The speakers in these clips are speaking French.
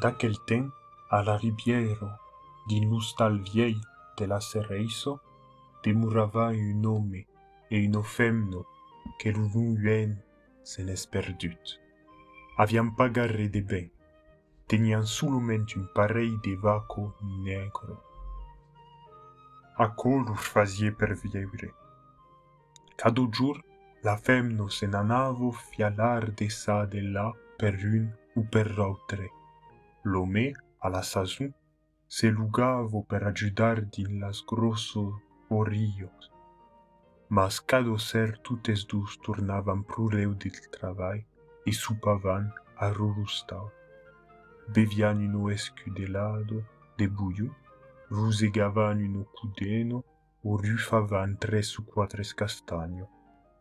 d'aquel temps, à la rivière din l'ustal vieil de la Cereiso, demurava un homme et une femno que l'unuyen se n'es perdut. Aviam pas garré de bain, tenian seulement un pareil de vaco negro. A quoi lur faisiez per vivre? Cada jour, la femno se n'anavo fialar de ça de là per un ou per l'autre. A la saison, se lugavo per ajudar din las grosso orillos. Mas cada ser tutes dus tornavan prureu del travail e supavan a rurustau. Bevian uno escudelado de buio, rusegavan uno cudeno o rufavan tres ou quatre castagno.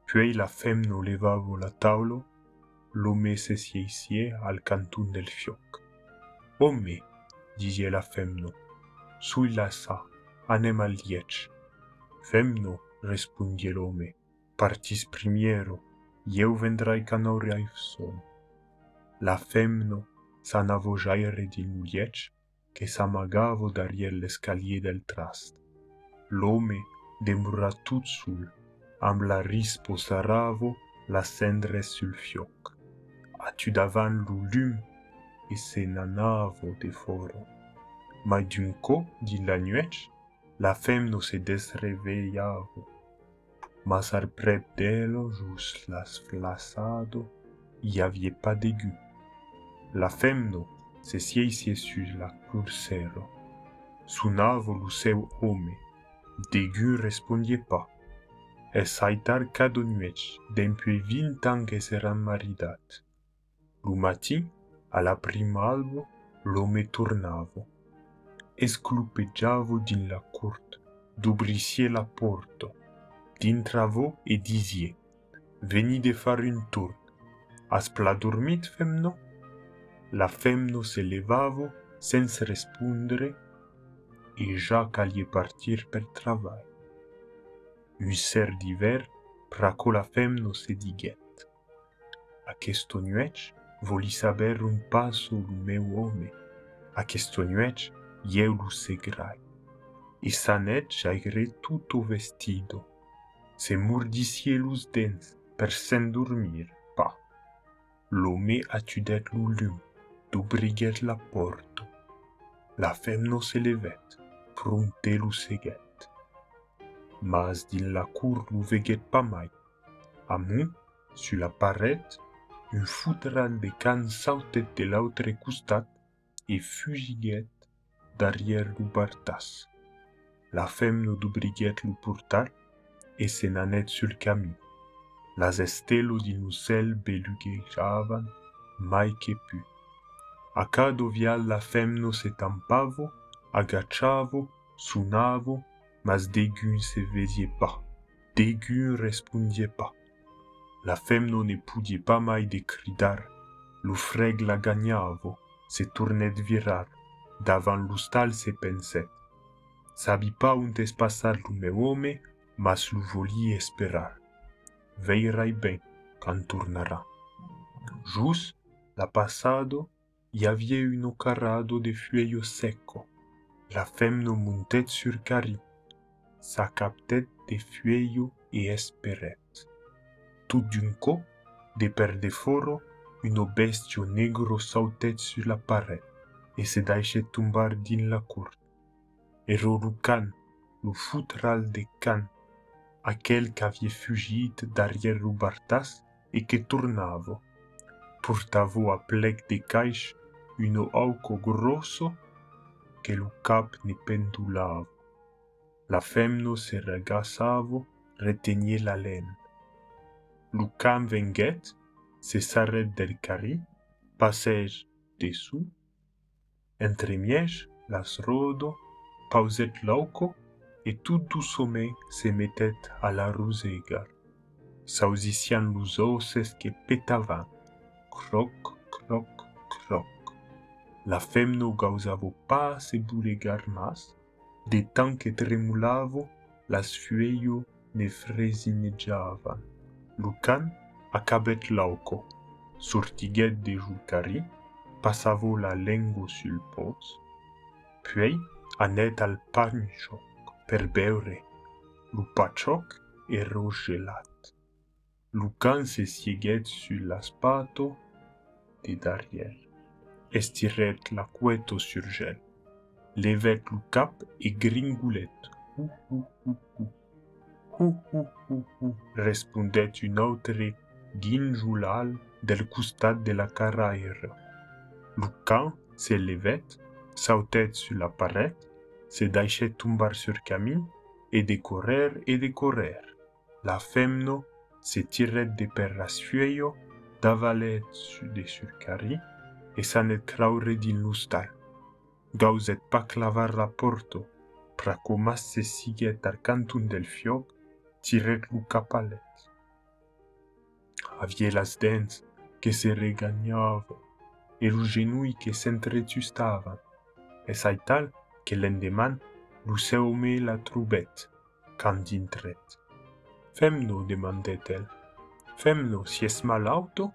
Puis la femno levavo la taulo, l'homme se sieisie al cantun del fioc. Bonme, disie la femno. Sui lassa, anem al lieč. Femno, respondie l'ome, partis primiero, jeu vendrai canoria i son. La femno sanavo jaire din lieč, che s'amagavo darie l'escalie del trast. L'ome demurra tut sul, amb la rispo saravo la cendre sul fioc. A tu davant lo lume e se n'anavo de foro. Ma d'un co, dit la nuech, la femno se desreveillavo. Mas al prep d'elo, jus las flassado, y aviez pas d'aigu. La femno se sieisie sur la cursero. Sunavo lu seu home, d'aigu respondiez pas. E saitar cado nuech, d'empui vint ans que seran maridat. Lu matin, a la primalvo l'home tornavo. Esclupejavo din la cort, dubrisie la porto, dintravo e disie, veni de far un tour, as pla dormit femno? La femno se levavo sens respondre e ja calie partir per travai. Un ser d'hiver praco la femno se diguet. Aquesto nuèch voli saber un passo lu meu home. A questo nuec, eu segrai. E sanet jaigre tutto vestido. Se murdisie lus dens per sen dormir, pa. L'home atudet lu lum, d'obriguet la porto. La femno se levet, fronte lu seguet. Mas din la cour lu veget pas mai. Amunt, sur la parete, un foudral de can sautet de l'autre costat e fugiguet derrière lu bartas. La femno d'obriguet lu portar e se n'anet sul camí. Las estelo din ucel beluguejavan mai che pu. A cado vial la femno se tampavo, agachavo, sunavo, mas degun se vedie pas. Degun respondie pas. La femno ne pudie pas mai de cridar. Lu freg la gagnavo, se tournet virar. Davant l'ustal se penset. Sabi pas unt es passar lu meu mas lu voli esperar. Veirai ben, quand tornarà. Jus, la passado, y havia un carrado de fuello secco. La femno montet sur cari, s'accaptet de fuello e esperet. Tout d'un coup, de foro, un bestio negro sautet sur la parete e se deixe tombar din la cour. Ero lu can, lu futral de can, aquel qu'avia fugit derrière lu bartas e que tornavo. Portavo a plec de caix uno auco grosso che lu cap ne pendulavo. La femno se regassavo, retenie la laine. Lu can venguet, s'arrête del carri, passage dessous, entre miege, las rodo, pauset lauco, et tout doucement se mettet a la rusegar. Sausician lus osses que petavan, croc, croc, croc. La femno gausavo pas se buregar mas, de tant que tremulavo, las fueio ne fresineggiavan. Lucan acabèt l'auco, sortiguèt de jucari, passavo la lengua sul pos, puèi anèt al panxoc per beure. Lo pachoc era gelat. Lucan se sieguèt sul l'aspato de Dariel. Estirèt la cueto sur gel. Levèt lo cap e gringulèt. Uh, uh, uh, uh. Ou ou ou ou. Hu, hu, hu, hu, respondet un autre guinjoulal del costat de la carrière. Lucan se levet, sautet sur la parete, se deixait tombar sur Camille, et de correr et de correr. La femno se tirait de per rasfueio, d'avalet su de sur Cari, et s'anet craure din lustal. Gauzet pa clavar la porto, pracomas se siguet ar cantun del fioc, tiret lu capalet. Avie las dents que se regagnava, e lu genui que s'entretustava, e sai tal que l'endeman lu seume la trubet, quand dintret. Femno, demandet-el. Femno, si es mal auto?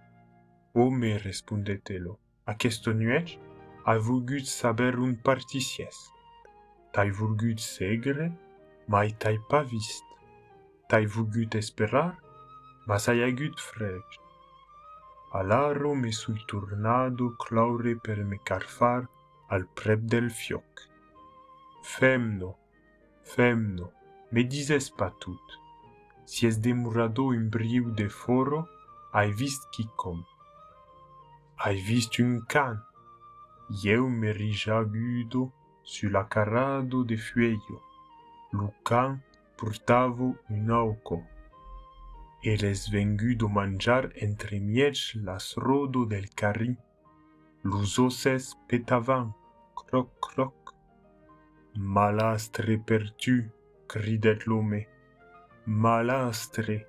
O me, respondet-elo. Aquesto nuec, ha vulgut saber un particies. Tai vulgut segre, mai tai pa vist. Tai vulgut esperar, mas ai agut freg. Alaro me sui tornado claure per me carfar al prep del fioc. Femno, femno, me dises pas tout. Si es demurado un briu de foro, ai vist quicom. Ai vist un can. Eu me rijagudo su la carrado de fueyo. Lu portavo un auco. E les vengudo mangiar entre miech las rodo del carri. Lus osses petavan, croc croc. Malastre per tu, cridet l'homme. Malastre,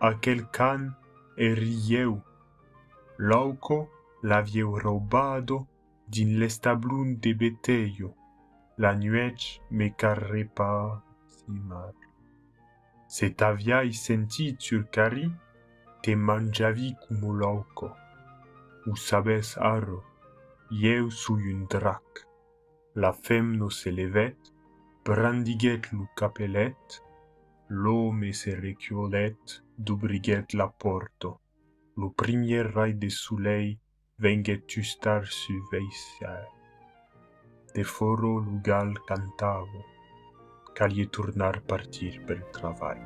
aquel can rieu. L'auco l'avieu robado din l'establun de beteio. La nuec me carrepa simar. Se t'aviai sentit cari, te mangiavi como l'auco. Ou sabes aro, eu sui un drac. La femno se levet, brandiguet lu capelet, l'homme se reciolet, dubriguet la porto. Lo premier rai de soleil venguet tustar su veisar. De foro lugal cantavo, que lhe tornar partir para o trabalho.